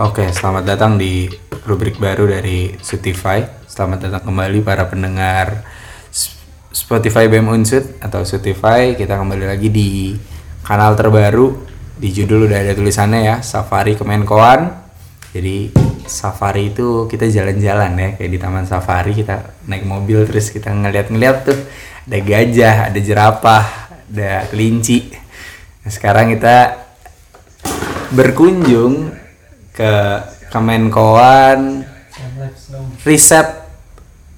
Oke, selamat datang di rubrik baru dari Sutify. Selamat datang kembali para pendengar Spotify BEM Unsut atau Sutify. Kita kembali lagi di kanal terbaru. Di judul udah ada tulisannya ya, Safari Kemenkoan. Jadi safari itu kita jalan-jalan ya, kayak di taman safari kita naik mobil terus kita ngeliat-ngeliat tuh ada gajah, ada jerapah, ada kelinci. Nah, sekarang kita berkunjung ke Kemenkoan Riset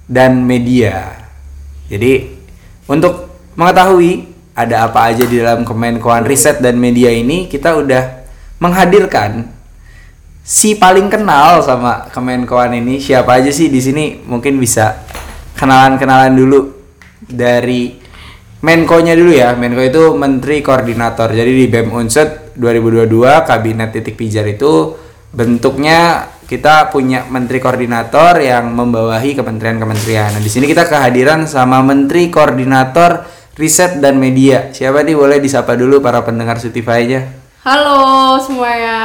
dan Media. Jadi untuk mengetahui ada apa aja di dalam Kemenkoan Riset dan Media ini, kita udah menghadirkan si paling kenal sama Kemenkoan ini. Siapa aja sih di sini? Mungkin bisa kenalan-kenalan dulu dari Menko-nya dulu ya. Menko itu Menteri Koordinator. Jadi di BEM Unsut 2022 Kabinet Titik Pijar itu bentuknya kita punya Menteri Koordinator yang membawahi kementerian-kementerian. Nah, di sini kita kehadiran sama Menteri Koordinator Riset dan Media. Siapa nih boleh disapa dulu para pendengar Sutify aja? Halo semuanya.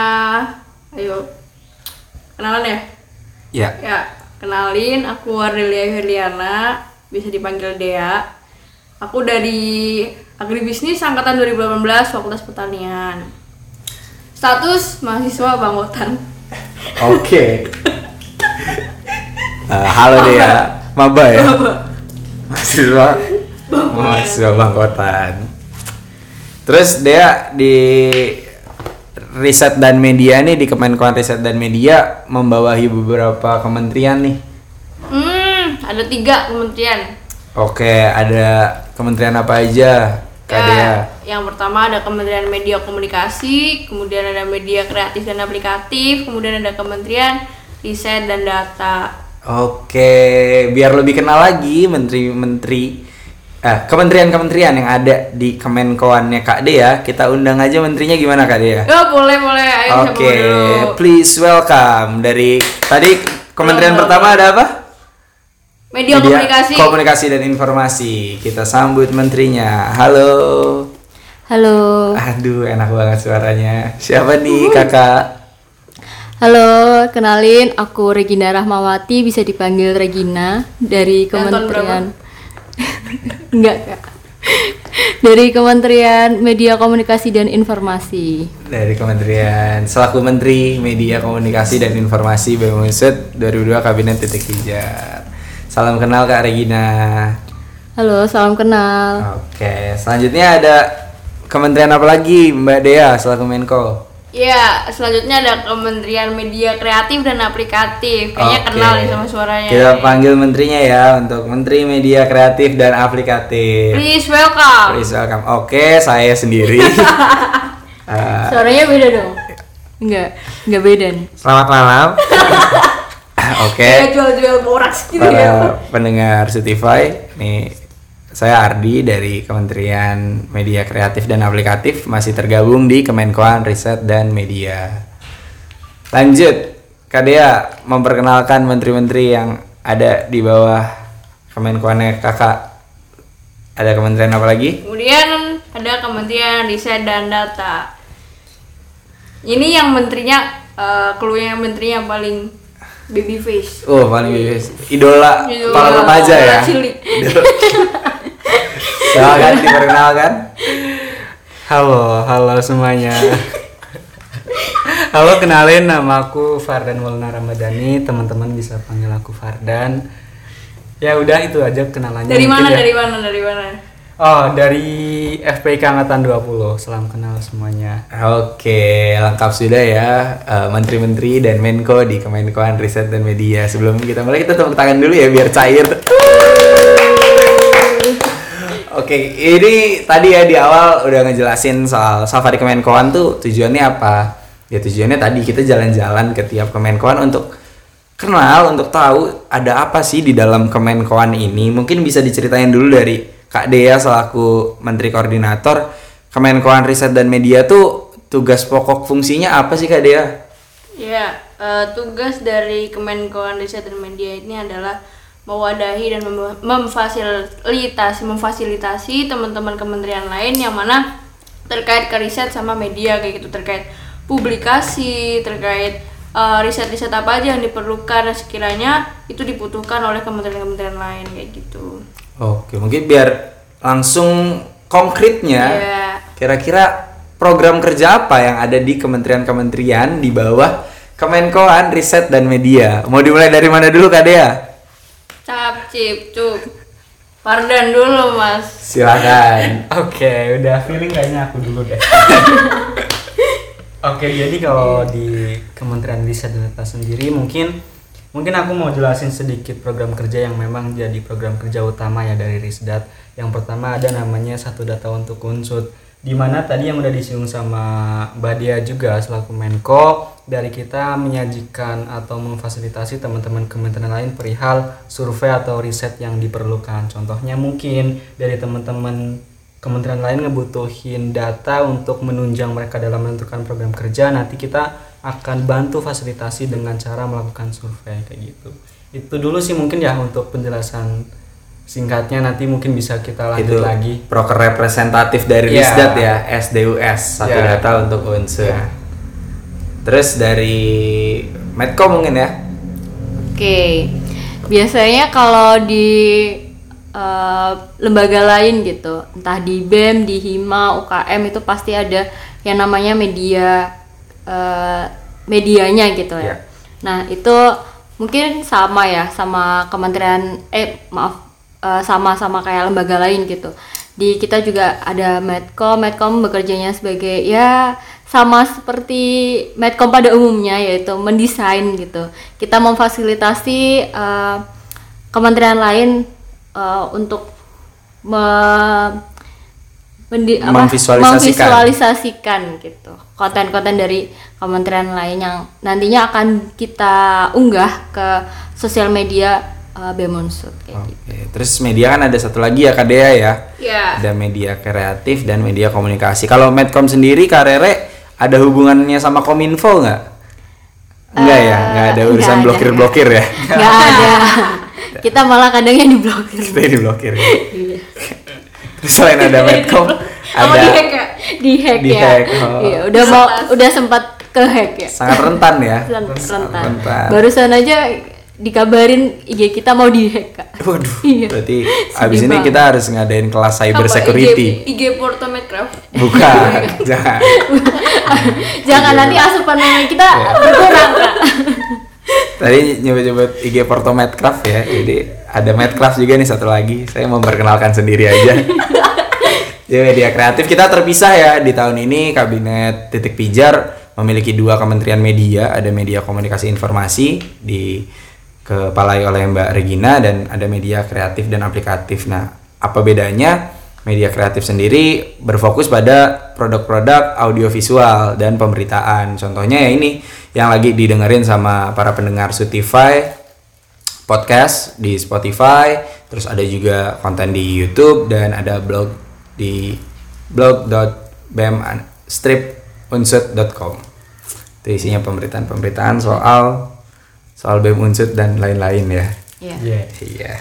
Ayo. Kenalan ya? Ya. Ya, kenalin aku Ardelia Herliana, bisa dipanggil Dea. Aku dari Agribisnis angkatan 2018 Fakultas Pertanian. Status mahasiswa Banggotan. Oke. Eh, halo Dea, maba ya? Mahasiswa Mahasiswa Bangkotan. Terus Dea di riset dan media nih di Kemenkoan Riset dan Media membawahi beberapa kementerian nih. Hmm, ada tiga kementerian. Oke, ada kementerian apa aja? Kak Dea. Ya, yang pertama ada Kementerian Media Komunikasi, kemudian ada Media Kreatif dan Aplikatif, kemudian ada Kementerian Riset dan Data. Oke, biar lebih kenal lagi menteri-menteri eh kementerian-kementerian yang ada di Kemenkoannya Kak Dea, kita undang aja menterinya gimana Kak Dea? Ya boleh boleh, ayo Oke, dulu? please welcome dari tadi kementerian Belum, pertama ada apa? Media, Komunikasi. Komunikasi dan Informasi. Kita sambut menterinya. Halo. Halo, Aduh, enak banget suaranya. Siapa nih kakak? halo, kenalin aku Regina Rahmawati, bisa dipanggil Regina dari Kementerian. Enggak kak. Dari Kementerian Media Komunikasi dan Informasi. Dari Kementerian selaku Menteri Media Komunikasi dan Informasi BEM Unsut 2002 Kabinet Titik Pijar. Salam kenal Kak Regina. Halo, salam kenal. Oke, selanjutnya ada kementerian apa lagi Mbak Dea selaku Menko? Ya, selanjutnya ada Kementerian Media Kreatif dan Aplikatif. Kayaknya Oke. kenal nih sama suaranya. Kita panggil menterinya ya untuk Menteri Media Kreatif dan Aplikatif. Please welcome. Please welcome. Oke, saya sendiri. Eh, Suaranya beda dong? Enggak, enggak beda nih. selamat malam. Oke, Kayak jual-jual boraks gitu ya. para pendengar Spotify, nih saya Ardi dari Kementerian Media Kreatif dan Aplikatif masih tergabung di Kemenkoan Riset dan Media. Lanjut, Kak Dea memperkenalkan menteri-menteri yang ada di bawah Kemenkoannya kakak. Ada kementerian apa lagi? Kemudian ada Kementerian Riset dan Data. Ini yang menterinya, uh, clue-nya menterinya paling baby face. Oh, paling bebas. Idola, Idola para remaja ya. Cilik. Silakan diperkenalkan. Halo, halo semuanya. Halo, kenalin nama aku Fardan Maulana Ramadhani. Teman-teman bisa panggil aku Fardan. Ya udah itu aja kenalannya. Dari mana? ya. Dari mana? Dari mana? Oh, dari FPK Angkatan 20. Salam kenal semuanya. Oke, lengkap sudah ya eh, menteri-menteri dan Menko di Kemenkoan Riset dan Media. Sebelum kita mulai kita tepuk tangan dulu ya biar cair. Oke, ini tadi ya di awal udah ngejelasin soal safari Kemenkoan tuh tujuannya apa? Ya tujuannya tadi kita jalan-jalan ke tiap Kemenkoan untuk kenal, untuk tahu ada apa sih di dalam Kemenkoan ini. Mungkin bisa diceritain dulu dari Kak Dea selaku Menteri Koordinator Kemenkoan Riset dan Media tuh tugas pokok fungsinya apa sih Kak Dea? Ya, eh, tugas dari Kemenkoan Riset dan Media ini adalah mewadahi dan mem- memfasilitasi memfasilitasi teman-teman kementerian lain yang mana terkait ke riset sama media kayak gitu terkait publikasi terkait eh, riset-riset apa aja yang diperlukan dan sekiranya itu dibutuhkan oleh kementerian-kementerian lain kayak gitu. Oke, mungkin biar langsung konkretnya Iya. kira-kira program kerja apa yang ada di kementerian-kementerian di bawah Kemenkoan Riset dan Media. Mau dimulai dari mana dulu Kak Dea? Cap, cip, cup. Fardan dulu mas. Silakan. Oke, udah feeling kayaknya aku dulu deh. Oke, jadi kalau di Kementerian Riset dan Data sendiri mungkin mungkin aku mau jelasin sedikit program kerja yang memang jadi program kerja utama ya dari Risdat. Yang pertama ada namanya satu data untuk unsut di mana tadi yang udah disinggung sama Mbak Dia juga selaku Menko dari kita menyajikan atau memfasilitasi teman-teman kementerian lain perihal survei atau riset yang diperlukan. Contohnya mungkin dari teman-teman kementerian lain ngebutuhin data untuk menunjang mereka dalam menentukan program kerja, nanti kita akan bantu fasilitasi dengan cara melakukan survei kayak gitu. Itu dulu sih mungkin ya untuk penjelasan singkatnya nanti mungkin bisa kita Itu lanjut lagi. proker representatif dari Iya. Risdat ya, SDUS, satu Iya. data untuk unsur. Iya. Terus dari Medco mungkin ya. Oke, biasanya kalau di eh, lembaga lain gitu, entah di BEM, di HIMA, UKM itu pasti ada yang namanya media eh, medianya gitu ya. Ya. Nah itu mungkin sama ya sama kementerian eh maaf eh, sama-sama kayak lembaga lain gitu. Di kita juga ada Medcom, Medcom bekerjanya sebagai ya sama seperti Medcom pada umumnya yaitu mendesain gitu. Kita memfasilitasi eh, kementerian lain eh, untuk me- mendi- apa, Memvisualisasikan. memvisualisasikan gitu konten-konten dari kementerian lain yang nantinya akan kita unggah ke sosial media uh, BEM Unsur kayak gitu. Oke, terus media kan ada satu lagi ya Kak Dea ya. Ya. Ada media kreatif dan media komunikasi. Kalau Medcom sendiri Kak Rere ada hubungannya sama Kominfo nggak? Enggak ya, nggak ada nggak urusan blokir-blokir ya. nggak ada kita malah kadang yang diblokir Kita yang diblokir. ya. Iya. Terus selain ada Medcom, Apa ada di hack ya? di hack ya Di-hack, oh. iya udah mau udah sempat ke hack ya sangat rentan ya. Ren- rentan rentan. barusan aja dikabarin IG kita mau di hack kak Waduh, Iya. berarti Sedih abis ini kita harus ngadain kelas cyber Apa, security. IG, IG Porto Medcraft. Bukan, jangan. jangan nanti asupan meme kita Iya. berkurang kak Tadi nyebut-nyebut IG Porto Medcraft ya. Jadi ada Medcraft juga nih satu lagi. Saya memperkenalkan sendiri aja. Jadi media kreatif kita terpisah ya di tahun ini kabinet titik pijar memiliki dua kementerian media, ada media komunikasi informasi di kepalai oleh Mbak Regina dan ada media kreatif dan aplikatif. Nah, apa bedanya? Media kreatif sendiri berfokus pada produk-produk audiovisual dan pemberitaan. Contohnya ya ini yang lagi didengerin sama para pendengar Sutify podcast di Spotify, terus ada juga konten di YouTube dan ada blog di blog.bemstripunsut.com. Itu isinya pemberitaan-pemberitaan soal soal BEM Unsut dan lain-lain ya. iya Iya. Iya.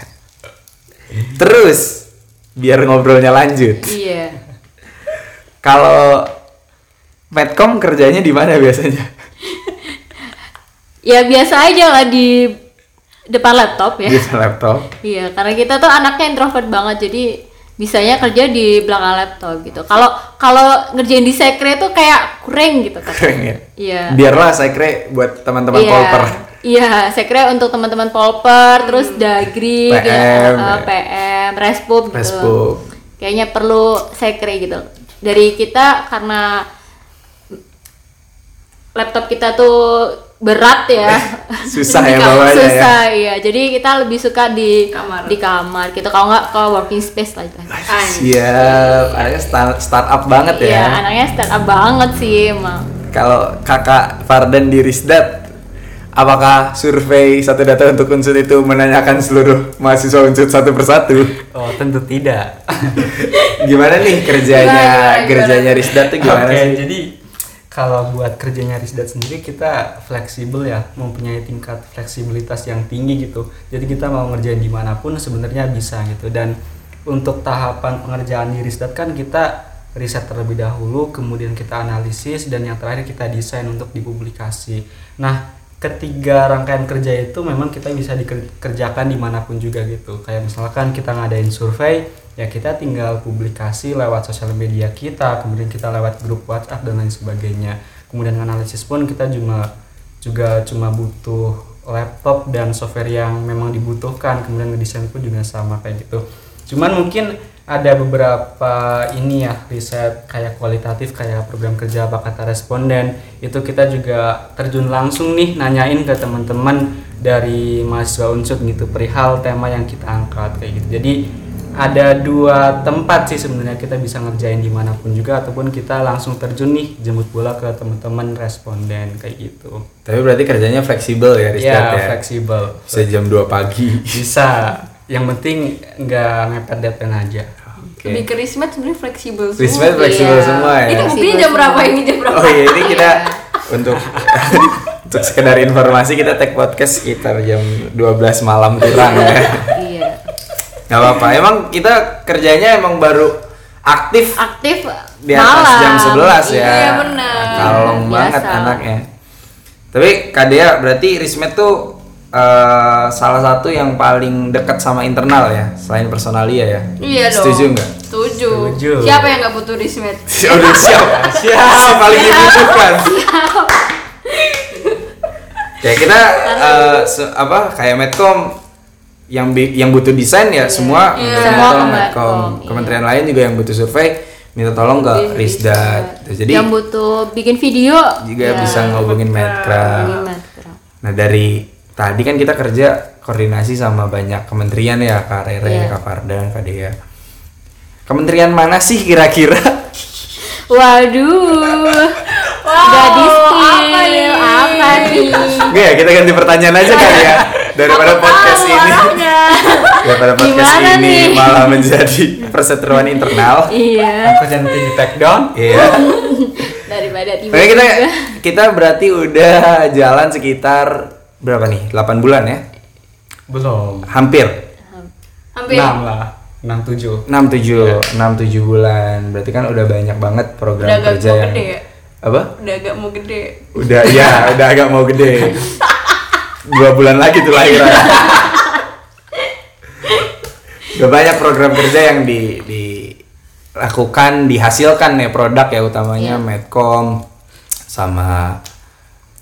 Terus biar ngobrolnya lanjut. iya Kalau Medcom kerjanya di mana biasanya? ya biasa aja lah di depan laptop ya Di laptop. Iya, karena kita tuh anaknya introvert banget, jadi bisanya kerja di belakang laptop gitu. Kalau kalau ngerjain di sekre tuh kayak kurang gitu kan. Keren ya. Iya. Biarlah kira buat teman-teman iya. polper. Iya, sekre untuk teman-teman polper, terus dagri, PM, gitu, eh, ya. PM, respup gitu. Kayaknya perlu sekre gitu. Dari kita karena laptop kita tuh berat ya. Susah ya bawanya ya. Susah iya. Jadi kita lebih suka di Kamar. di kamar gitu. Kalau nggak ke working space lah. istilahnya. Siap, anaknya start, startup banget Iya, ya. anaknya startup banget sih emang. Kalau kakak Fardan di Risdat, apakah survei satu data untuk unsur itu menanyakan seluruh mahasiswa unsur satu persatu? Oh, tentu tidak. Gimana nih kerjanya Gimana, gimana, kerjanya Risdat tuh gimana Oke, sih? jadi kalau buat kerjanya Risdat sendiri kita fleksibel ya, mempunyai tingkat fleksibilitas yang tinggi gitu. Jadi kita mau ngerjain di mana pun sebenarnya bisa gitu. Dan untuk tahapan pengerjaan di Risdat kan kita riset terlebih dahulu, kemudian kita analisis dan yang terakhir kita desain untuk dipublikasi. Nah, ketiga rangkaian kerja itu memang kita bisa dikerjakan di mana pun juga gitu. Kayak misalkan kita ngadain survei ya kita tinggal publikasi lewat sosial media kita kemudian kita lewat grup WhatsApp dan lain sebagainya. Kemudian analisis pun kita cuma juga cuma butuh laptop dan software yang memang dibutuhkan kemudian ngedesain pun juga sama kayak gitu. Cuman mungkin ada beberapa ini ya riset kayak kualitatif kayak program kerja apa kata responden. Itu kita juga terjun langsung nih nanyain ke teman-teman dari mahasiswa unsur gitu perihal tema yang kita angkat kayak gitu. Jadi ada dua tempat sih sebenarnya kita bisa ngerjain di mana pun juga ataupun kita langsung terjun nih jemput bola ke teman-teman responden kayak gitu. Tapi berarti kerjanya fleksibel ya, Rizky ya ya? fleksibel. Bisa jam 2 pagi. bisa. Yang penting nggak mepet deadline aja Oke. Lebih ke Rismet sebenarnya fleksibel semua. Rismet fleksibel Iya. semua ya. Ini buktinya jam berapa ini jam berapa? Oh iya, ini kita untuk untuk sekedar informasi kita tag podcast sekitar jam 12 malam kurang ya. iya Gak apa-apa. Emang kita kerjanya emang baru aktif aktif di atas malam jam 11 ya. Iya, benar. Kalong Biasa. banget anaknya. Tapi Kadea berarti Rismet tuh eh, salah satu yang paling dekat sama internal ya, selain personalia ya. Iya dong. Setuju nggak? Setuju. Setuju. Siapa yang nggak butuh Rismet? Udah siap. Siap paling dibutuhkan. Ya kita eh, se- apa kayak Medcom yang yang butuh desain ya semua Iya. minta Semua tolong ke Medcom. Iya. Kementerian lain juga yang butuh survei minta tolong ke Di Risdat. Jadi yang butuh bikin video juga ya, bisa ngobongin Medcraft. Nah dari tadi kan kita kerja koordinasi sama banyak kementerian ya Kak Rere, Iya. Kak Fardan, Kak Dea. Kementerian mana sih kira-kira? waduh udah di spill apa nih Enggak ya, kita ganti pertanyaan aja kali ya. Daripada podcast ini. Daripada podcast Gimana ini nih? malah menjadi perseteruan internal. iya aku nanti di take down Iya. daripada tiba Oke kita kita berarti udah jalan sekitar berapa nih? 8 bulan ya? belum Hampir. Hampir. enam lah enam tujuh 6 7 6 7 bulan. Berarti kan udah banyak banget program Udah agak kerja mau yang gede ya? Apa? Udah agak mau gede. Udah ya, udah agak mau gede. Dua bulan lagi tuh lahiran. Udah banyak program kerja yang di dilakukan, dihasilkan ya produk ya utamanya Medcom sama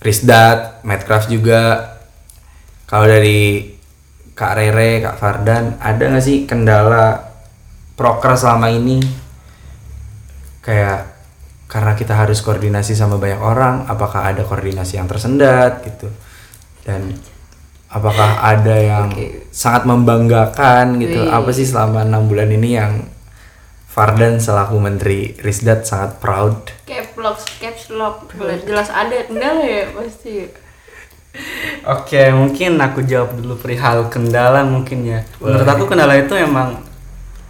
Risdat, Medcraft juga. Kalau dari Kak Rere, Kak Fardan, ada nggak sih kendala proker selama ini? Kayak karena kita harus koordinasi sama banyak orang, apakah ada koordinasi yang tersendat gitu? Dan apakah ada yang sangat membanggakan gitu? Wih. Apa sih selama enam bulan ini yang Fardan selaku Menteri Risdat sangat proud? Caps lock, caps lock. Jelas ada, enggak ya pasti. Oke, mungkin aku jawab dulu perihal kendala mungkin ya. Menurut aku kendala itu emang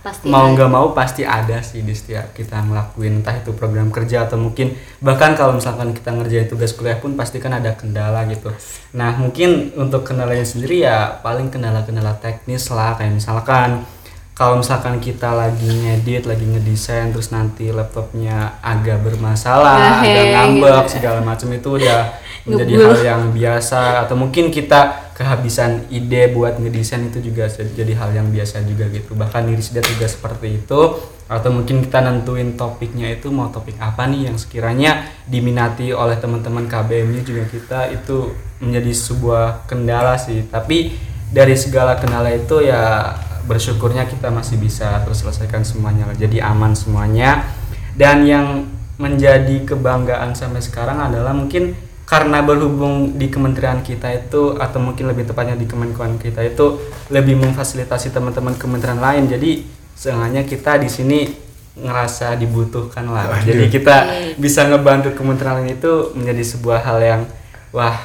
pasti mau nggak mau pasti ada sih di setiap kita ngelakuin entah itu program kerja atau mungkin bahkan kalau misalkan kita ngerjain tugas kuliah pun pasti kan ada kendala gitu. Nah mungkin untuk kendalanya sendiri ya paling kendala-kendala teknis lah kayak misalkan kalau misalkan kita lagi ngedit, lagi ngedesain terus nanti laptopnya agak bermasalah, Ngeheng ada ngambek gitu. segala macam itu udah menjadi hal yang biasa. Atau mungkin kita kehabisan ide buat ngedesain itu juga jadi hal yang biasa juga gitu. Bahkan di Risda juga seperti itu. Atau mungkin kita nentuin topiknya itu mau topik apa nih yang sekiranya diminati oleh teman-teman KBM-nya juga kita itu menjadi sebuah kendala sih. Tapi dari segala kendala itu ya bersyukurnya kita masih bisa terselesaikan semuanya jadi aman semuanya dan yang menjadi kebanggaan sampai sekarang adalah mungkin karena berhubung di kementerian kita itu atau mungkin lebih tepatnya di kemenkoan kita itu lebih memfasilitasi teman-teman kementerian lain jadi seenggaknya kita di sini ngerasa dibutuhkan lah Waduh. jadi kita Oke. bisa ngebantu kementerian lain itu menjadi sebuah hal yang wah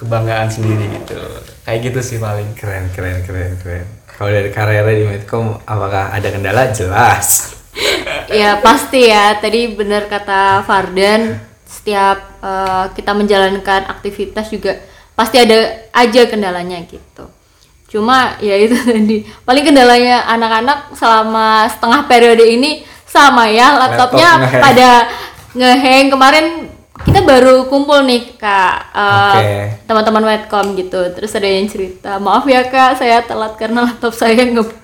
kebanggaan sendiri gitu kayak gitu sih paling Keren, keren, keren, keren. Kalau dari karirnya di Medcom, apakah ada kendala? Jelas. ya pasti ya tadi benar kata Fardan setiap eh, kita menjalankan aktivitas juga pasti ada aja kendalanya gitu cuma ya itu tadi paling kendalanya anak-anak selama setengah periode ini sama ya laptopnya Laptop ngehang. pada ngeheng kemarin kita baru kumpul nih kak eh, Oke. teman-teman Medcom gitu terus ada yang cerita maaf ya kak saya telat karena laptop saya ngebug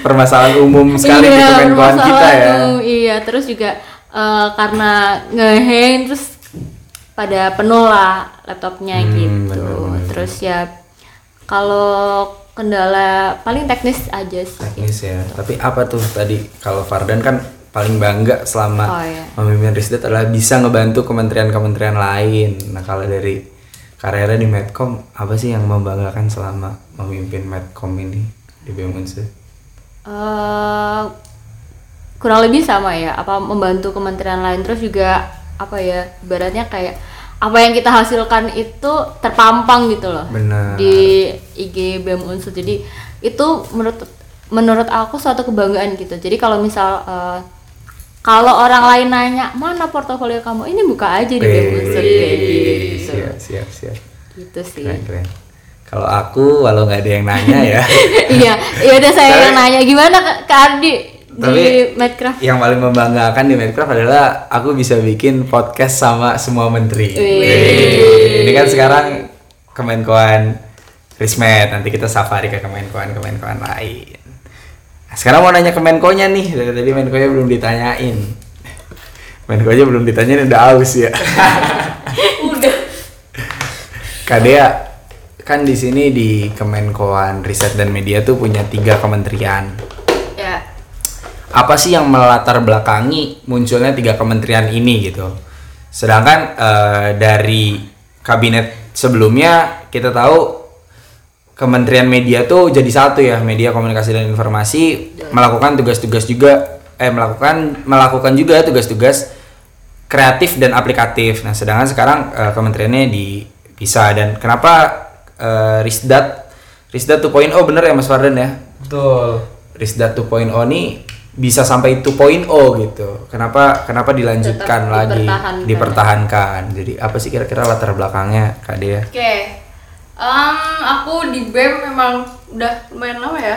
permasalahan umum sekali di Iya, kemenkoan kita ya. permasalahan, iya terus juga eh, karena ngehang terus pada penuh lah laptopnya Hmm, gitu bener-bener. terus ya kalau kendala paling teknis aja sih Teknis ya. Tapi apa tuh tadi kalau Fardan kan paling bangga selama Oh, iya. memimpin Risdet adalah bisa ngebantu kementerian-kementerian lain. Nah kalau dari karirnya di Medcom apa sih yang membanggakan selama memimpin Medcom ini di BEM Unsur? eh kurang lebih sama ya apa membantu kementerian lain terus juga apa ya ibaratnya kayak apa yang kita hasilkan itu terpampang gitu loh Benar. di IG BEM Unsur jadi itu menurut menurut aku suatu kebanggaan gitu jadi kalau misal eh, kalau orang lain nanya mana portofolio kamu ini buka aja di kayak gitu Siap, siap, siap. gitu sih Keren, keren. Kalau aku, walau nggak ada yang nanya ya, iya iya udah saya Tapi- yang nanya gimana Kak Ardi di Tapi- Medcraft yang paling membanggakan di Medcraft adalah aku bisa bikin podcast sama semua menteri. Wih. Wih. Ini kan sekarang Kemenkoan Rismet, nanti kita safari ke Kemenkoan Kemenkoan lain. Nah, sekarang mau nanya ke Menkonya nih, dari tadi Menkonya belum ditanyain. Menkonya belum ditanyain udah aus ya. Udah. Kadea kan di sini di Kemenkoan Riset dan Media tuh punya tiga kementerian. Ya. apa sih yang melatar belakangi munculnya tiga kementerian ini gitu. Sedangkan eh, dari kabinet sebelumnya kita tahu Kementerian Media tuh jadi satu ya, Media Komunikasi dan Informasi melakukan tugas-tugas juga eh melakukan melakukan juga tugas-tugas kreatif dan aplikatif. Nah, sedangkan sekarang eh, kementeriannya dipisah dan kenapa eh, Risdat Risdat 2.0 bener ya Mas Fardan ya? Betul. Risdat 2.0 nih bisa sampai 2.0 gitu. Kenapa kenapa dilanjutkan Tetap lagi, dipertahankan. dipertahankan. Jadi apa sih kira-kira latar belakangnya Kak Dea? Oke. Em, aku di BEM memang udah lumayan lama ya.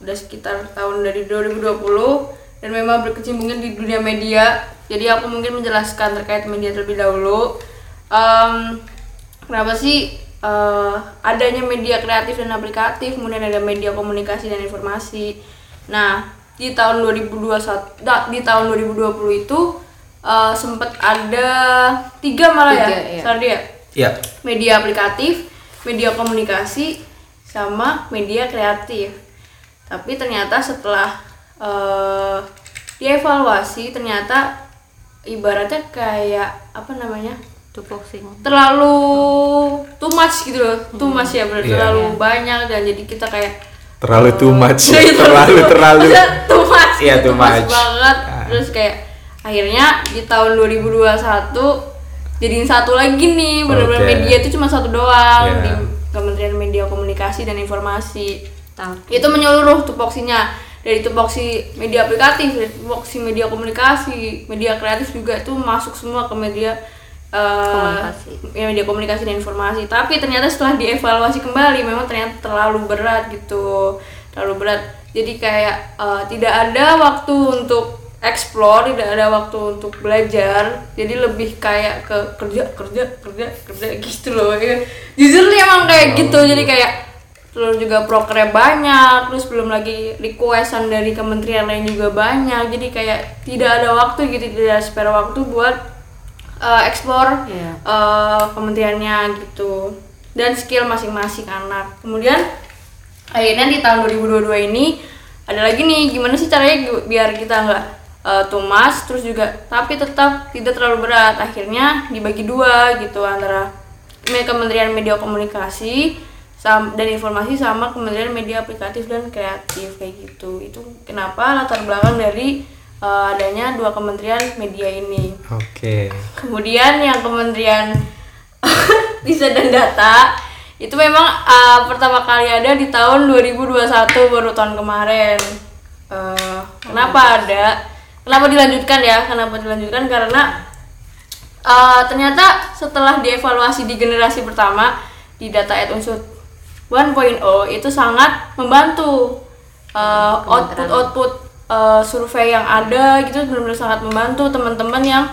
Udah sekitar tahun dari 2020 dan memang berkecimpungnya di dunia media. Jadi aku mungkin menjelaskan terkait media terlebih dahulu. Em, kenapa sih eh, adanya media kreatif dan aplikatif, kemudian ada media komunikasi dan informasi. Nah, di tahun 2021 da- di tahun 2020 itu eh, sempat ada tiga malah Tiga, ya, iya. Sardi ya? Ya, media aplikatif, media komunikasi, sama media kreatif. Tapi ternyata setelah eh, dievaluasi ternyata ibaratnya kayak apa namanya tupoksing terlalu too much gitu loh, too much ya benar Iya. terlalu banyak dan jadi kita kayak terlalu too much. Iya, terlalu terlalu. Too much Iya, gitu, too much. banget Ah. terus kayak akhirnya di tahun 2021 jadiin satu lagi nih benar-benar Oke. media itu cuma satu doang Iya. di Kementerian Media Komunikasi dan Informasi tapi itu menyeluruh tupoksinya dari tupoksi media aplikatif dari tupoksi media komunikasi media kreatif juga itu masuk semua ke media eh, Komunikasi. ya, media komunikasi dan informasi tapi ternyata setelah dievaluasi kembali memang ternyata terlalu berat gitu terlalu berat jadi kayak eh, tidak ada waktu untuk explore tidak ada waktu untuk belajar. Jadi lebih kayak ke kerja kerja kerja kerja gitu loh ya jujur nih emang kayak gitu jadi kayak terus juga prokernya banyak terus belum lagi requestan dari kementerian lain juga banyak. Jadi kayak tidak ada waktu gitu tidak ada spare waktu buat uh, explore Iya. uh, kementeriannya gitu. Dan skill masing-masing anak. Kemudian akhirnya di tahun 2022 ini ada lagi nih gimana sih caranya biar kita nggak uh, tumas terus juga tapi tetap tidak terlalu berat akhirnya dibagi dua gitu antara me- Kementerian Media Komunikasi dan Informasi sama Kementerian Media Aplikatif dan Kreatif kayak gitu itu kenapa latar belakang dari uh, adanya dua kementerian media ini Oke. Kemudian yang Kementerian Riset dan Data itu memang uh, pertama kali ada di tahun 2021 baru tahun kemarin. Uh, kenapa ada? Kenapa dilanjutkan ya? Kenapa dilanjutkan? Karena uh, ternyata setelah dievaluasi di generasi pertama di data Ed Unsur 1.0 itu sangat membantu uh, output-output uh, survei yang ada gitu benar-benar sangat membantu teman-teman yang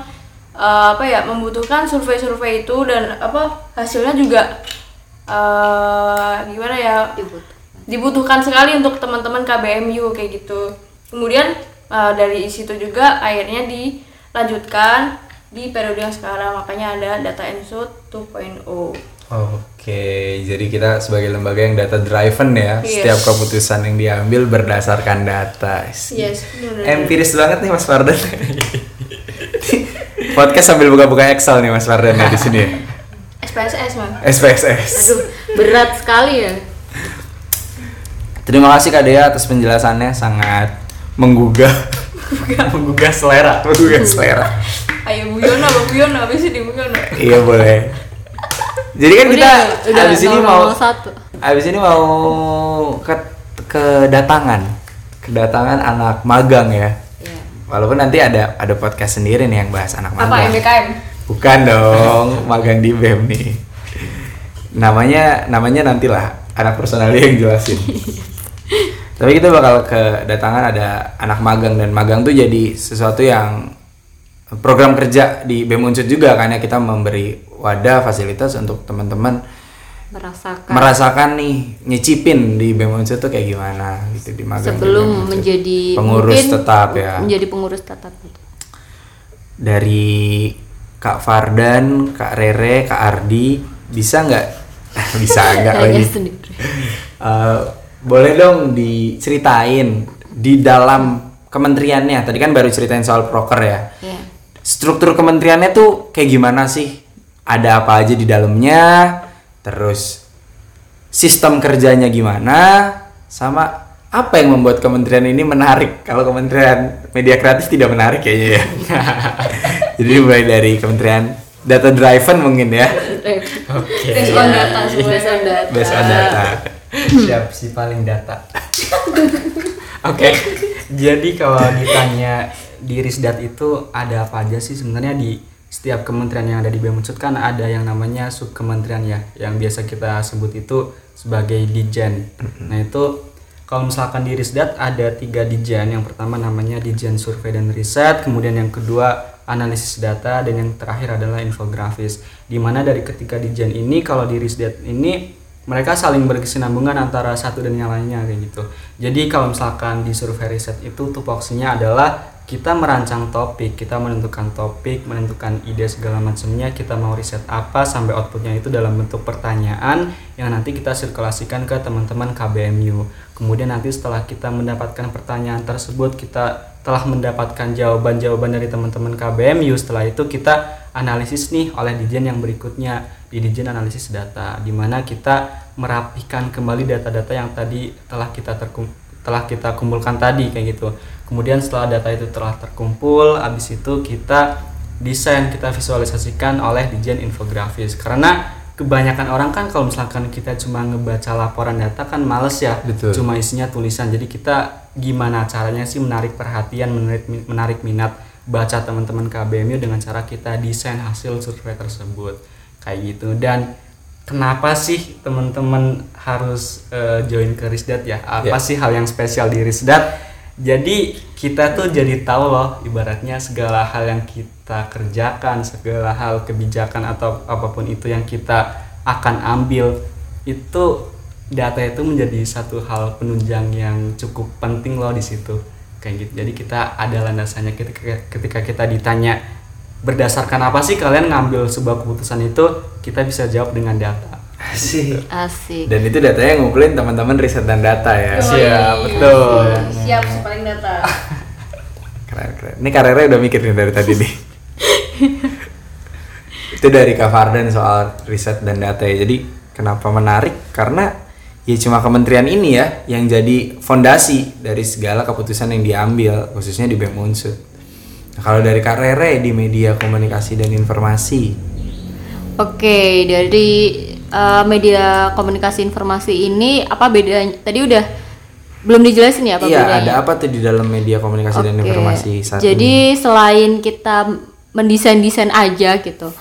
eh, apa ya membutuhkan survei-survei itu dan apa hasilnya juga eh gimana ya dibutuhkan sekali untuk teman-teman KBMU kayak gitu kemudian eh, dari situ juga akhirnya dilanjutkan di periode yang sekarang makanya ada data ensut 2.0 Oke, jadi kita sebagai lembaga yang data driven ya, Yes. setiap keputusan yang diambil berdasarkan data. yes benar Empiris banget nih Mas Fardan. Podcast sambil buka-buka Excel nih Mas Fardan ya di sini ya. SPSS mah SPSS. Aduh, berat sekali ya. Terima kasih Kak Dea atas penjelasannya sangat menggugah menggugah selera menggugah selera. ayo Bu Yono Bu Yono habis ini Bu Yono iya boleh. Jadi kan kita Udah, udah, habis ini mau satu. habis ini mau ke kedatangan kedatangan anak magang ya. Iya. Walaupun nanti ada ada podcast sendiri nih yang bahas anak magang. apa MBKM Bukan dong, magang di BEM nih. Namanya namanya nantilah anak personalnya yang jelasin. Tapi kita bakal kedatangan ada anak magang dan magang tuh jadi sesuatu yang program kerja di BEM Unsur juga karena kita memberi wadah fasilitas untuk teman-teman Merasakan merasakan nih nyicipin di BEM Unsur tuh kayak gimana gitu di magang. di sebelum Unsur. menjadi pengurus tetap ya. Menjadi pengurus tetap. dari Kak Fardan, Kak Rere, Kak Ardi bisa nggak? bisa nggak lagi? sendiri. Eh, boleh dong diceritain di dalam kementeriannya. Tadi kan baru ceritain soal proker ya. Iya. Struktur kementeriannya tuh kayak gimana sih? Ada apa aja di dalamnya? Terus sistem kerjanya gimana? Sama apa yang membuat kementerian ini menarik? Kalau kementerian media kreatif tidak menarik kayaknya ya. Jadi mulai dari kementerian data driven mungkin ya. oke based on data semua Based on data. Based on data. Siap si paling data. Oke. Jadi kalau ditanya di Risdat itu ada apa aja sih? Sebenarnya di setiap kementerian yang ada di BEM Unsur kan ada yang namanya subkementerian ya yang biasa kita sebut itu sebagai Dijen. Nah itu kalau misalkan di Risdat ada tiga Dijen. Yang pertama namanya Dijen Survei dan Riset kemudian yang kedua analisis data dan yang terakhir adalah infografis. Di mana dari ketiga Dijen ini kalau di Risdat ini mereka saling berkesinambungan antara satu dan yang lainnya kayak gitu. Jadi kalau misalkan di survei riset itu tupoksinya adalah kita merancang topik, kita menentukan topik, menentukan ide segala macamnya, kita mau riset apa sampai outputnya itu dalam bentuk pertanyaan yang nanti kita sirkulasikan ke teman-teman KBMU. Kemudian nanti setelah kita mendapatkan pertanyaan tersebut, kita telah mendapatkan jawaban-jawaban dari teman-teman KBMU. Setelah itu kita analisis nih oleh Dijen yang berikutnya di Dijen Analisis Data, di mana kita merapikan kembali data-data yang tadi telah kita terkum telah kita kumpulkan tadi kayak gitu. Kemudian setelah data itu telah terkumpul, habis itu kita desain kita visualisasikan oleh Dijen Infografis. Karena kebanyakan orang kan kalau misalkan kita cuma ngebaca laporan data kan males ya, Betul. cuma isinya tulisan. Jadi kita gimana caranya sih menarik perhatian, menarik menarik minat baca teman-teman KBMU dengan cara kita desain hasil survei tersebut. Kayak gitu. Dan kenapa sih teman-teman harus eh, join ke Risdat ya? Apa Ya. sih hal yang spesial di Risdat? Jadi kita tuh jadi tahu loh ibaratnya segala hal yang kita kerjakan segala hal kebijakan atau apa pun itu yang kita akan ambil itu data itu menjadi satu hal penunjang yang cukup penting loh di situ kayak gitu jadi kita ada landasannya ketika ketika kita ditanya berdasarkan apa sih kalian ngambil sebuah keputusan itu kita bisa jawab dengan data Asik. Asik. Dan itu datanya ngumpulin teman-teman riset dan data ya. Siap, betul. siap paling data Keren keren. Ini karirnya udah mikir nih dari tadi nih. itu dari Kak Fardan soal riset dan data ya. Jadi kenapa menarik? Karena ya cuma kementerian ini ya yang jadi fondasi dari segala keputusan yang diambil khususnya di BEM Unsur. Nah, kalau dari Kak Rere di media komunikasi dan informasi. Oke, dari uh, media komunikasi informasi ini apa bedanya? Tadi udah belum dijelasin ya apa iya, bedanya? ada apa tuh di dalam media komunikasi dan Oke. informasi saat Jadi ini? selain kita mendesain-desain aja gitu,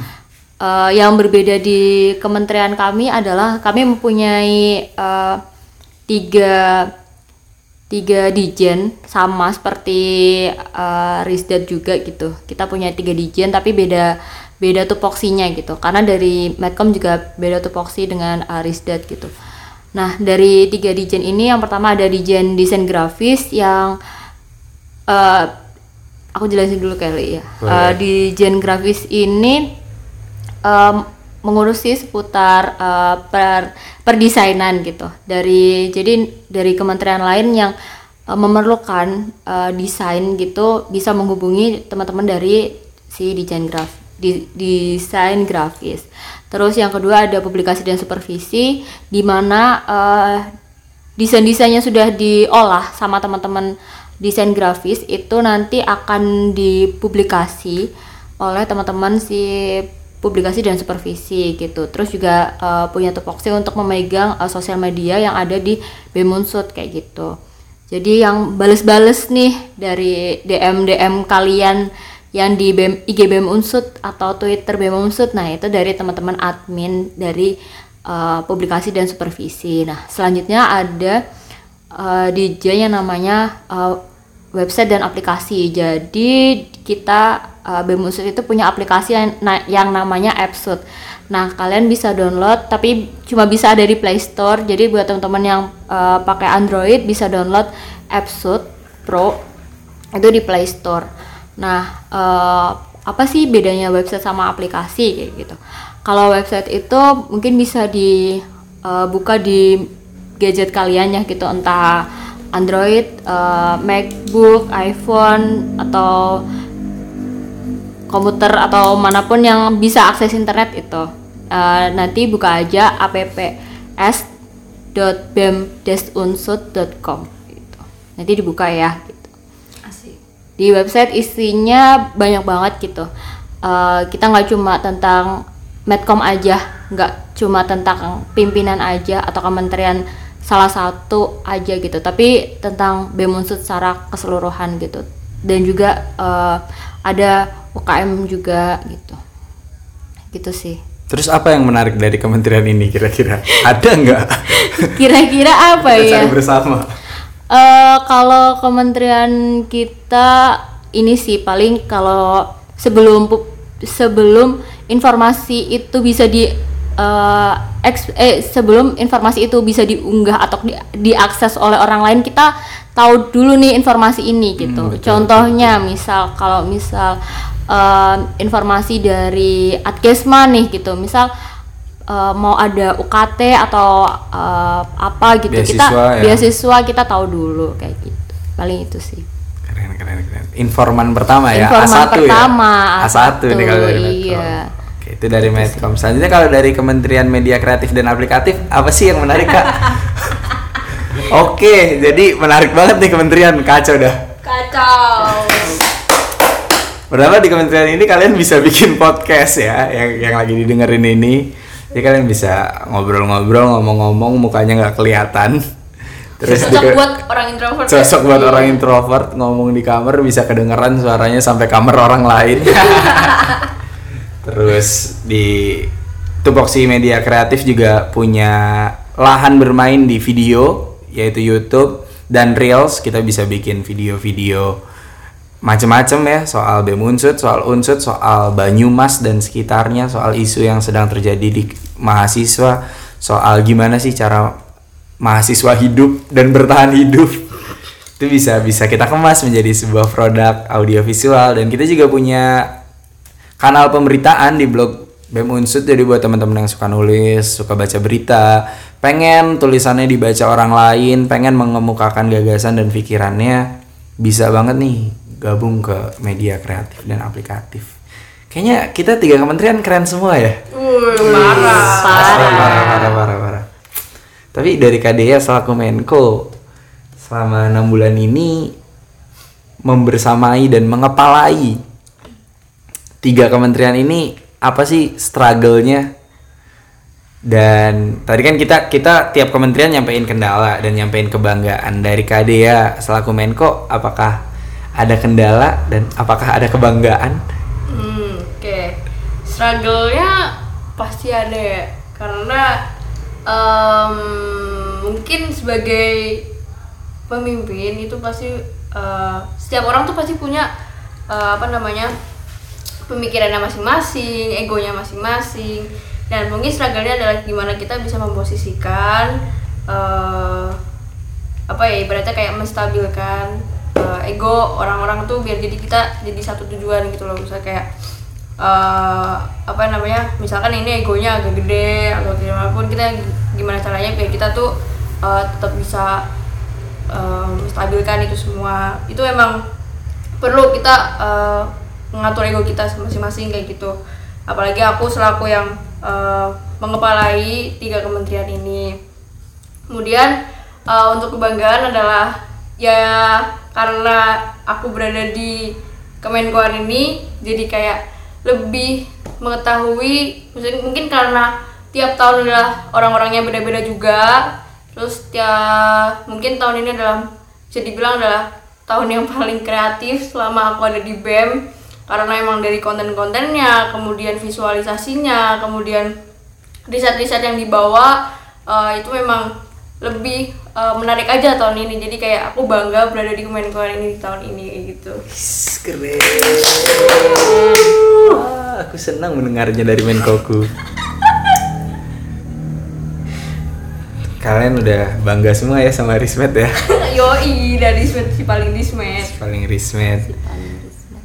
eh, yang berbeda di kementerian kami adalah kami mempunyai eh, tiga tiga dijen sama seperti uh, Risdat juga gitu. Kita punya tiga dijen tapi beda beda tupoksinya gitu. Karena dari Medcom juga beda tupoksi dengan uh, Risdat gitu. Nah dari tiga dijen ini yang pertama ada dijen desain grafis yang uh, aku jelasin dulu kali ya. Uh, dijen grafis ini um, mengurusi seputar uh, per perdesainan gitu. Dari jadi dari kementerian lain yang uh, memerlukan uh, desain gitu bisa menghubungi teman-teman dari si desain graf di, desain grafis. Terus yang kedua ada publikasi dan supervisi di mana uh, desain-desainnya sudah diolah sama teman-teman desain grafis itu nanti akan dipublikasi oleh teman-teman si publikasi dan supervisi gitu. Terus juga uh, punya tupoksi untuk memegang uh, sosial media yang ada di Bemunsut kayak gitu. Jadi yang bales-bales nih dari DM-DM kalian yang di BEM, IG BEM Unsut atau Twitter BEM Unsut, nah itu dari teman-teman admin dari uh, publikasi dan supervisi. Nah selanjutnya ada uh, DJ yang namanya uh, website dan aplikasi. Jadi kita uh, BEM itu punya aplikasi yang, yang namanya Appsuit. Nah, kalian bisa download tapi cuma bisa ada di Play Store. Jadi buat teman-teman yang uh, pakai Android bisa download Appsuit Pro itu di Play Store. Nah, uh, apa sih bedanya website sama aplikasi kayak gitu? Kalau website itu mungkin bisa dibuka uh, di gadget kalian ya gitu, entah Android, uh, MacBook, iPhone atau komputer atau mana pun yang bisa akses internet itu uh, nanti buka aja apps.bem-unsut.com gitu. nanti dibuka ya gitu. Asik. di website isinya banyak banget gitu uh, kita nggak cuma tentang medcom aja nggak cuma tentang pimpinan aja atau kementerian salah satu aja gitu tapi tentang BEM Unsut secara keseluruhan gitu dan juga uh, ada UKM juga gitu gitu sih Terus apa yang menarik dari kementerian ini kira-kira? Ada nggak? Kira-kira apa ya? Cari bersama. Uh, kalau kementerian kita ini sih paling kalau sebelum sebelum informasi itu bisa di uh, eks, eh sebelum informasi itu bisa diunggah atau di, diakses oleh orang lain kita tahu dulu nih informasi ini gitu. Hmm, betul, Contohnya betul. misal kalau misal uh, informasi dari Adkesma nih gitu. Misal uh, mau ada UKT atau uh, apa gitu beasiswa, kita ya. beasiswa kita tahu dulu kayak gitu. Paling itu sih. Keren keren keren. Informan pertama ya informan A1 pertama ya A1, A1 nih kalau dari iya. Oke, itu dari Medcom. Selanjutnya kalau dari Kementerian Media Kreatif dan Aplikatif apa sih yang menarik kak? Oke, jadi menarik banget nih kementerian. Kacau dah. Kacau. Pertama di kementerian ini kalian bisa bikin podcast ya yang yang lagi didengerin ini. Jadi kalian bisa ngobrol-ngobrol, ngomong-ngomong, mukanya nggak kelihatan. Terus cocok buat orang introvert. Cocok ya? buat orang introvert ngomong di kamar bisa kedengeran suaranya sampai kamar orang lain. Terus di Tupoksi Media Kreatif juga punya lahan bermain di video yaitu YouTube dan Reels kita bisa bikin video-video macem-macem ya. Soal BEM Unsut, soal Unsut, soal Banyumas dan sekitarnya, soal isu yang sedang terjadi di mahasiswa, soal gimana sih cara mahasiswa hidup dan bertahan hidup. Itu bisa bisa kita kemas menjadi sebuah produk audiovisual. Dan kita juga punya kanal pemberitaan di blog BEM Unsut jadi buat teman-teman yang suka nulis, suka baca berita, pengen tulisannya dibaca orang lain, pengen mengemukakan gagasan dan pikirannya bisa banget nih gabung ke media kreatif dan aplikatif. Kayaknya kita tiga kementerian keren semua ya. Parah. Parah, parah, parah, parah, parah. Tapi dari KDA selaku Menko selama enam bulan ini membersamai dan mengepalai tiga kementerian ini apa sih struggle-nya dan tadi kan kita kita tiap kementerian nyampein kendala dan nyampein kebanggaan dari KDA selaku Menko apakah ada kendala dan apakah ada kebanggaan? Hmm, oke. Okay. Struggle-nya pasti ada ya. Karena um, mungkin sebagai pemimpin itu pasti eh, setiap orang tuh pasti punya eh, apa namanya pemikirannya masing-masing, egonya masing-masing, dan mungkin struggle-nya adalah gimana kita bisa memposisikan eh, apa ya ibaratnya kayak menstabilkan eh, ego orang-orang tuh biar jadi kita jadi satu tujuan gitu loh. Misalnya kayak eh, apa namanya misalkan ini egonya agak gede atau gimana pun kita gimana caranya biar kita tuh eh, tetap bisa eh, menstabilkan itu semua. Itu emang perlu kita eh, mengatur ego kita masing-masing kayak gitu. Apalagi aku selaku yang eh, mengepalai tiga kementerian ini. Kemudian eh, untuk kebanggaan adalah ya karena aku berada di Kemenkoan ini jadi kayak lebih mengetahui mungkin karena tiap tahun adalah orang-orangnya beda-beda juga. Terus tiap mungkin tahun ini adalah bisa dibilang adalah tahun yang paling kreatif selama aku ada di BEM. Karena emang dari konten-kontennya kemudian visualisasinya kemudian riset-riset yang dibawa eh, itu memang lebih eh, menarik aja tahun ini jadi kayak aku bangga berada di Kemenkoan ini di tahun ini kayak gitu Keren. Wah, aku senang mendengarnya dari Menkoku. Kalian udah bangga semua ya sama Rismet ya. yoi dari Dismet si paling Dismet Paling Rismet.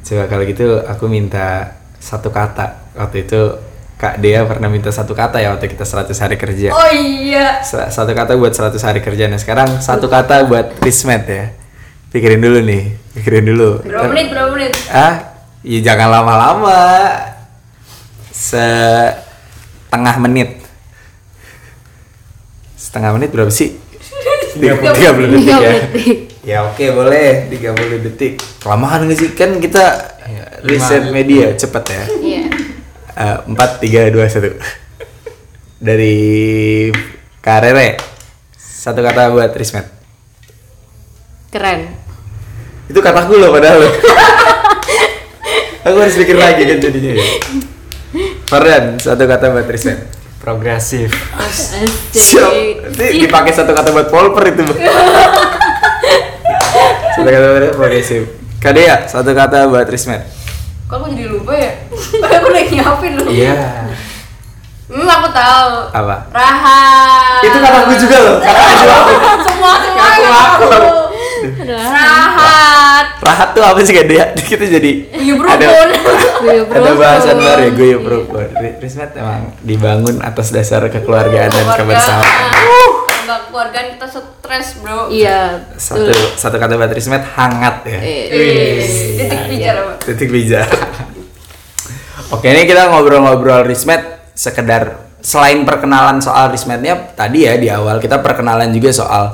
Coba kalau gitu aku minta satu kata. Waktu itu Kak Dea pernah minta satu kata ya waktu kita 100 hari kerja. oh iya Sa- Satu kata buat 100 hari kerja. Nah sekarang satu kata buat Rismet ya. Pikirin dulu nih, pikirin dulu. berapa menit berapa menit Ah, ya jangan lama-lama. Setengah menit. Setengah menit berapa sih? 30, 30 detik ya. 30 detik. Ya oke boleh 30 detik. Kelamaan gak sih? Kan kita riset media cepet ya. Iya. Eh, Empat, tiga, dua, satu. Dari Karere. Satu kata buat Rismet. Keren. Itu kataku loh padahal loh. Aku harus pikir lagi kan jadinya ya. Fardan, satu kata buat Rismet. Progresif. Siap. Nanti dipakai satu kata buat polper itu. Bu. satu kata buat progresif. Kadea, satu kata buat Rismet. Kok aku jadi lupa ya Padahal aku udah nyiapin loh Iya. hmm aku tahu Apa? rahat Itu kataku juga loh. semua semua Ngaku-ngaku. kataku. rahat Rahat tuh apa sih Kadea? Kita jadi ada ada bahasan baru ya rukun. Ri- Rismet emang dibangun atas dasar kekeluargaan dan kebersamaan. Enggak keluargaan kita stres bro Iya. Satu betul. satu kata buat Rismet hangat ya. Eh, titik pijar apa titik bijak. Oke, ini kita ngobrol-ngobrol Rismet sekedar selain perkenalan soal Rismetnya tadi ya di awal kita perkenalan juga soal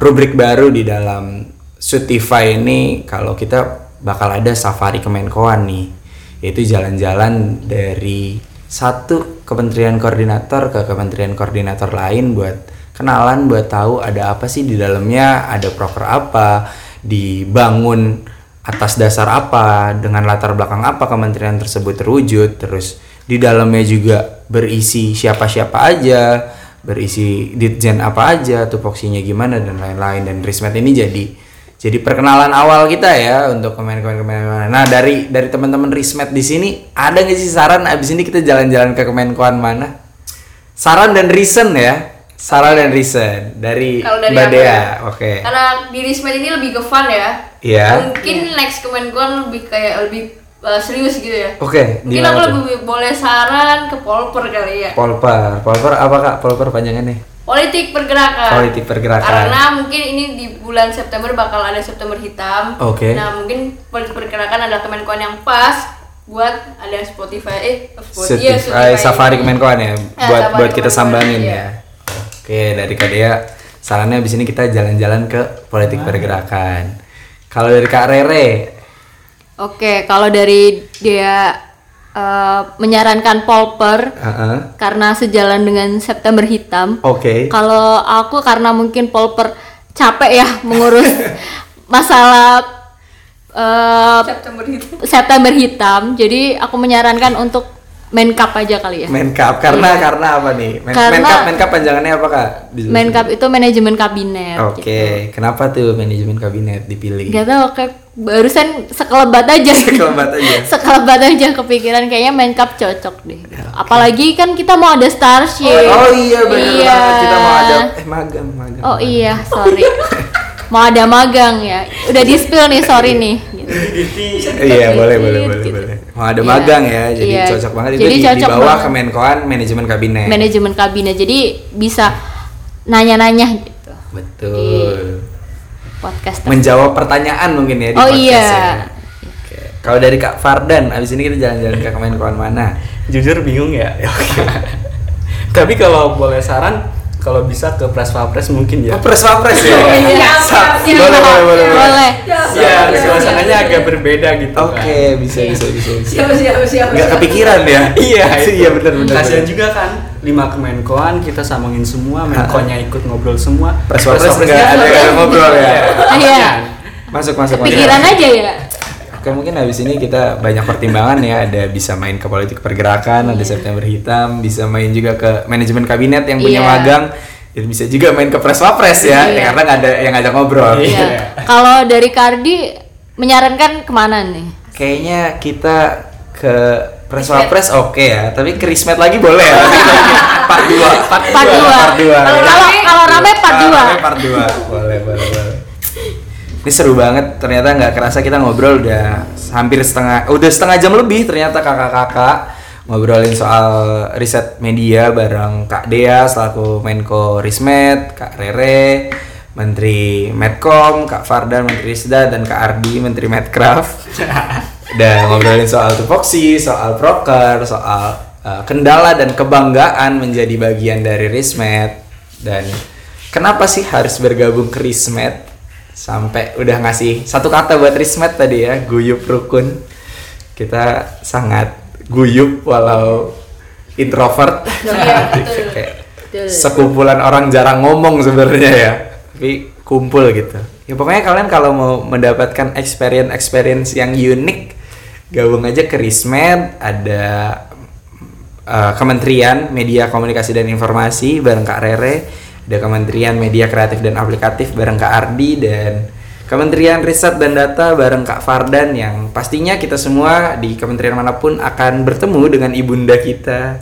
rubrik baru di dalam Sutify ini kalau kita bakal ada safari Kemenkoan nih yaitu jalan-jalan dari satu kementerian koordinator ke kementerian koordinator lain buat kenalan buat tahu ada apa sih di dalamnya ada proker apa dibangun atas dasar apa dengan latar belakang apa kementerian tersebut terwujud terus di dalamnya juga berisi siapa-siapa aja berisi ditjen apa aja tupoksinya gimana dan lain-lain dan Rismet ini jadi jadi perkenalan awal kita ya untuk Kemenkoan Kemenkoan. Nah dari dari teman-teman Rismet di sini ada nggak sih saran abis ini kita jalan-jalan ke Kemenkoan mana? Saran dan reason ya. Saran dan reason dari Kalau dari Mbak Dea. ya. Oke. karena di Rismet ini lebih ke fun ya Iya. mungkin next Kemenkuan lebih kayak lebih uh, serius gitu ya Oke. mungkin gimana aku tuh? lebih boleh saran ke Polper kali ya Polper. Polper apa kak? Polper panjangannya? politik pergerakan Politik pergerakan. karena mungkin ini di bulan September bakal ada September hitam Oke. nah mungkin politik pergerakan adalah Kemenkuan yang pas buat ada Spotify eh Spotify, iya, Spotify Safari Kemenkoan ya, Ya, buat buat kita Kemenkoan, sambangin iya. ya. Oke, dari Kak Dea, sarannya abis ini kita jalan-jalan ke politik pergerakan. Kalau dari Kak Rere, Oke, kalau dari dia eh, menyarankan Polper Heeh. karena sejalan dengan September Hitam. oke, Kalau aku karena mungkin Polper capek ya mengurus masalah eh, September hitam September Hitam, jadi aku menyarankan untuk Menkap aja kali ya. Menkap karena Iya. karena apa nih? Men Karena- Menkap Menkap panjangannya apa kak? Menkap itu manajemen kabinet. Oke, gitu. kenapa tuh manajemen kabinet dipilih? Gak tau kayak barusan sekelebat aja. Sekelebat aja. sekelebat aja kepikiran kayaknya Menkap cocok deh. Apalagi kan kita mau ada Starship. Oh iya benar Iya. banget kita mau ada eh magang magang. Oh iya, sorry. mau ada magang ya. Udah di spill nih, sorry nih. Gitu. Iya boleh boleh Gitu. boleh boleh. Mau ada Iya. magang ya, jadi Iya. cocok banget itu Jadi di, di cocok bawah banget. Kemenkoan manajemen kabinet. Manajemen kabinet. Jadi bisa nanya-nanya gitu. Betul. Podcast. Menjawab pertanyaan mungkin ya di Oh podcast iya. ya. Oke. Kalau dari Kak Fardan, abis ini kita jalan-jalan ke Kemenkoan mana? Jujur bingung ya. Tapi kalau boleh saran, kalau bisa ke press Wapres mungkin ya. Oh, pres Wapres ya. Iya. Sa- Siap. Boleh boleh boleh. boleh. Iya, suasananya agak berbeda gitu. Oke, kan. bisa bisa bisa. bisa. siap siap siap Nggak kepikiran ya? Iya, iya benar benar. Kasian benar. juga kan lima kemenkoan kita sambungin semua, menkonya ikut ngobrol semua. Press Wapres Wapresnya nggak ada yang ngobrol ya. Iya. Masuk masuk masuk. Pikiran aja ya. Oke mungkin habis ini kita banyak pertimbangan ya ada bisa main ke politik pergerakan ada September Hitam bisa main juga ke manajemen kabinet yang punya Iya. magang dan bisa juga main ke pres wapres ya Iya. ya, karena nggak ada yang ngajak ngobrol Iya. Iya. Kalau dari Kardi menyarankan ke mana nih? kayaknya kita ke pres wapres oke ya tapi ke Rismet lagi boleh ya part 2 Part dua. part 2 Kalau kalau rame part dua. part 2 boleh boleh boleh ini seru banget. Ternyata nggak kerasa kita ngobrol udah hampir setengah udah setengah jam lebih ternyata kakak-kakak ngobrolin soal riset media bareng Kak Dea selaku Menko Rismet, Kak Rere, Menteri Medcom, Kak Fardan Menteri Risda dan Kak Ardi Menteri Medcraft. Dan ngobrolin soal tupoksi, soal proker, soal uh, kendala dan kebanggaan menjadi bagian dari Rismet dan kenapa sih harus bergabung ke Rismet sampai udah ngasih satu kata buat Rismet tadi ya guyup rukun. Kita sangat guyup walau introvert. Iya, betul. Kayak Betul. sekumpulan orang jarang ngomong sebenarnya ya. Tapi kumpul gitu. Ya pokoknya kalian kalau mau mendapatkan experience experience yang unik gabung aja ke Rismet ada uh, Kementerian Media Komunikasi dan Informasi bareng Kak Rere ada Kementerian Media Kreatif dan Aplikatif bareng Kak Ardi dan Kementerian Riset dan Data bareng Kak Fardan yang pastinya kita semua di kementerian mana pun akan bertemu dengan ibunda kita.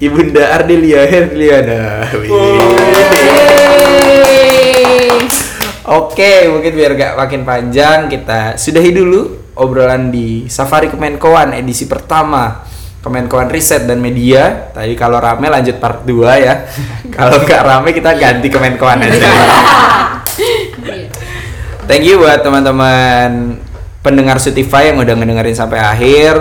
Ibunda Ardelia Herliana. Oke, mungkin biar gak makin panjang kita sudahi dulu obrolan di Safari Kemenkoan edisi pertama Kemenkoan Riset dan Media. Tadi kalau rame lanjut part 2 ya. kalau nggak rame kita ganti Kemenkoan aja. Thank you buat teman-teman pendengar Spotify yang udah ngedengerin sampai akhir.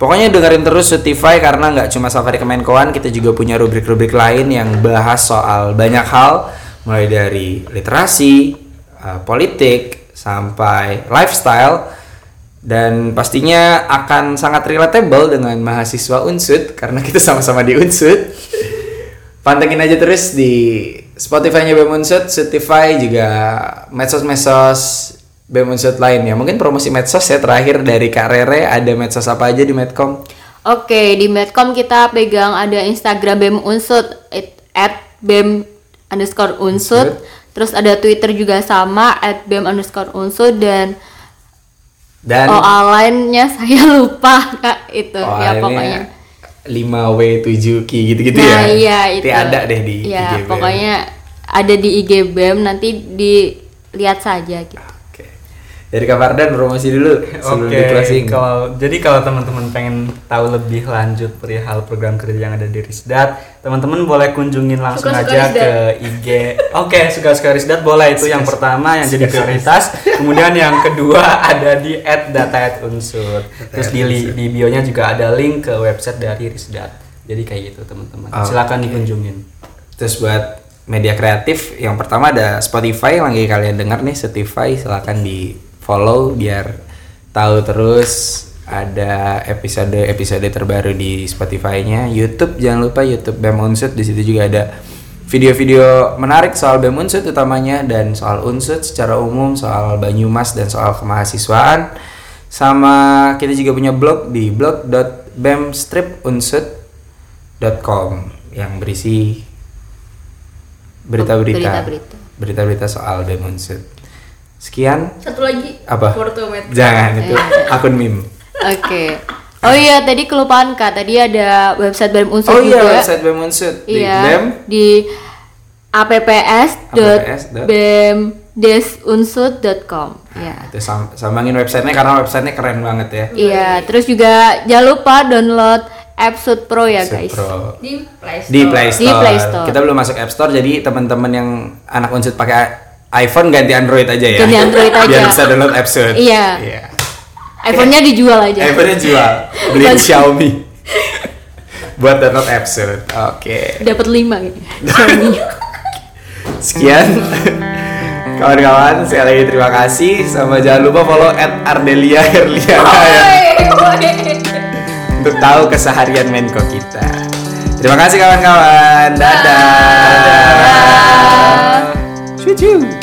Pokoknya dengerin terus Spotify karena nggak cuma Safari Kemenkoan, kita juga punya rubrik-rubrik lain yang bahas soal banyak hal, mulai dari literasi, uh, politik, sampai lifestyle, dan pastinya akan sangat relatable dengan mahasiswa Unsud karena kita sama-sama di Unsud. Pantengin aja terus di Spotify-nya BEM Unsud, Spotify juga medsos-medsos BEM Unsud lainnya. Mungkin promosi medsos ya terakhir dari Kak Rere, ada medsos apa aja di Medcom? Oke, di Medcom kita pegang ada Instagram BEM Unsud at BEM underscore Unsud. Terus ada Twitter juga sama at BEM underscore Unsud dan Dan OA lainnya saya lupa kak itu oh, ya pokoknya. 5W7K gitu-gitu nah ya. iya itu. Nanti ada deh di Ya IG BEM. pokoknya ada di IG BEM nanti dilihat saja gitu. Dari Kak Fardan promosi dulu sebelum Oke, di closing. kalau jadi kalau teman-teman pengen tahu lebih lanjut perihal program kerja yang ada di Risdat, teman-teman boleh kunjungin langsung Suka-suka aja Risdat. ke IG. Oke, suka-suka Risdat boleh itu yang pertama yang jadi prioritas. Kemudian yang kedua ada di @data@unsur. Terus di, di bio-nya juga ada link ke website dari Risdat. Jadi kayak gitu teman-teman. Silakan Oke. dikunjungin. Terus buat media kreatif yang pertama ada Spotify yang lagi kalian dengar nih Spotify silakan di follow biar tahu terus ada episode-episode terbaru di Spotify-nya. YouTube jangan lupa YouTube BEM Unsud di situ juga ada video-video menarik soal BEM Unsud utamanya dan soal Unsud secara umum, soal Banyumas dan soal kemahasiswaan. Sama kita juga punya blog di blog.bemstripunsud.com yang berisi berita-berita Berita-berita. soal BEM Unsud. Sekian Satu lagi. apa? Porto Med. Jangan itu akun meme. Oke. Oh iya, tadi kelupaan Kak. Tadi ada website BEM Unsur Oh iya juga. website BEM Unsud di Iya. BEM Di apps.bemdesunsud.com. Ya. itu sam- sambangin websitenya karena websitenya keren banget ya. Iya, terus juga jangan lupa download Appsud Pro ya, guys. Pro. Di Play Store. di Play Store. Di Play Store. Kita belum masuk App Store jadi teman-teman yang anak unsur pakai iPhone ganti Android aja ya. Ganti Android aja. Biar bisa download App Store. Iya. Iya. iPhone-nya dijual aja. iPhone-nya jual, beli Xiaomi. Buat download App Store. Oke. Dapat 5 gitu. Xiaomi. Sekian. Kawan-kawan, sekali lagi terima kasih sama jangan lupa follow at Ardelia Herliana ya, untuk tahu keseharian Menko kita. Terima kasih kawan-kawan. Dadah. Dadah. Cucu.